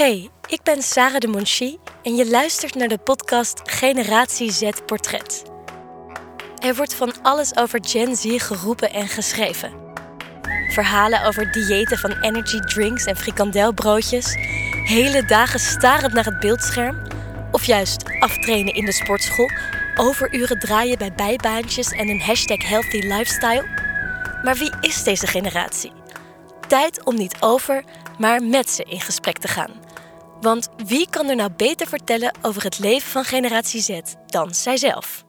Hey, ik ben Sarah de Monchi en je luistert naar de podcast Generatie Z Portret. Er wordt van alles over Gen Z geroepen en geschreven. Verhalen over diëten van energy drinks en frikandelbroodjes, hele dagen starend naar het beeldscherm, of juist aftrainen in de sportschool, overuren draaien bij bijbaantjes en een hashtag healthy lifestyle. Maar wie is deze generatie? Tijd om niet over, maar met ze in gesprek te gaan. Want wie kan er nou beter vertellen over het leven van generatie Z dan zijzelf?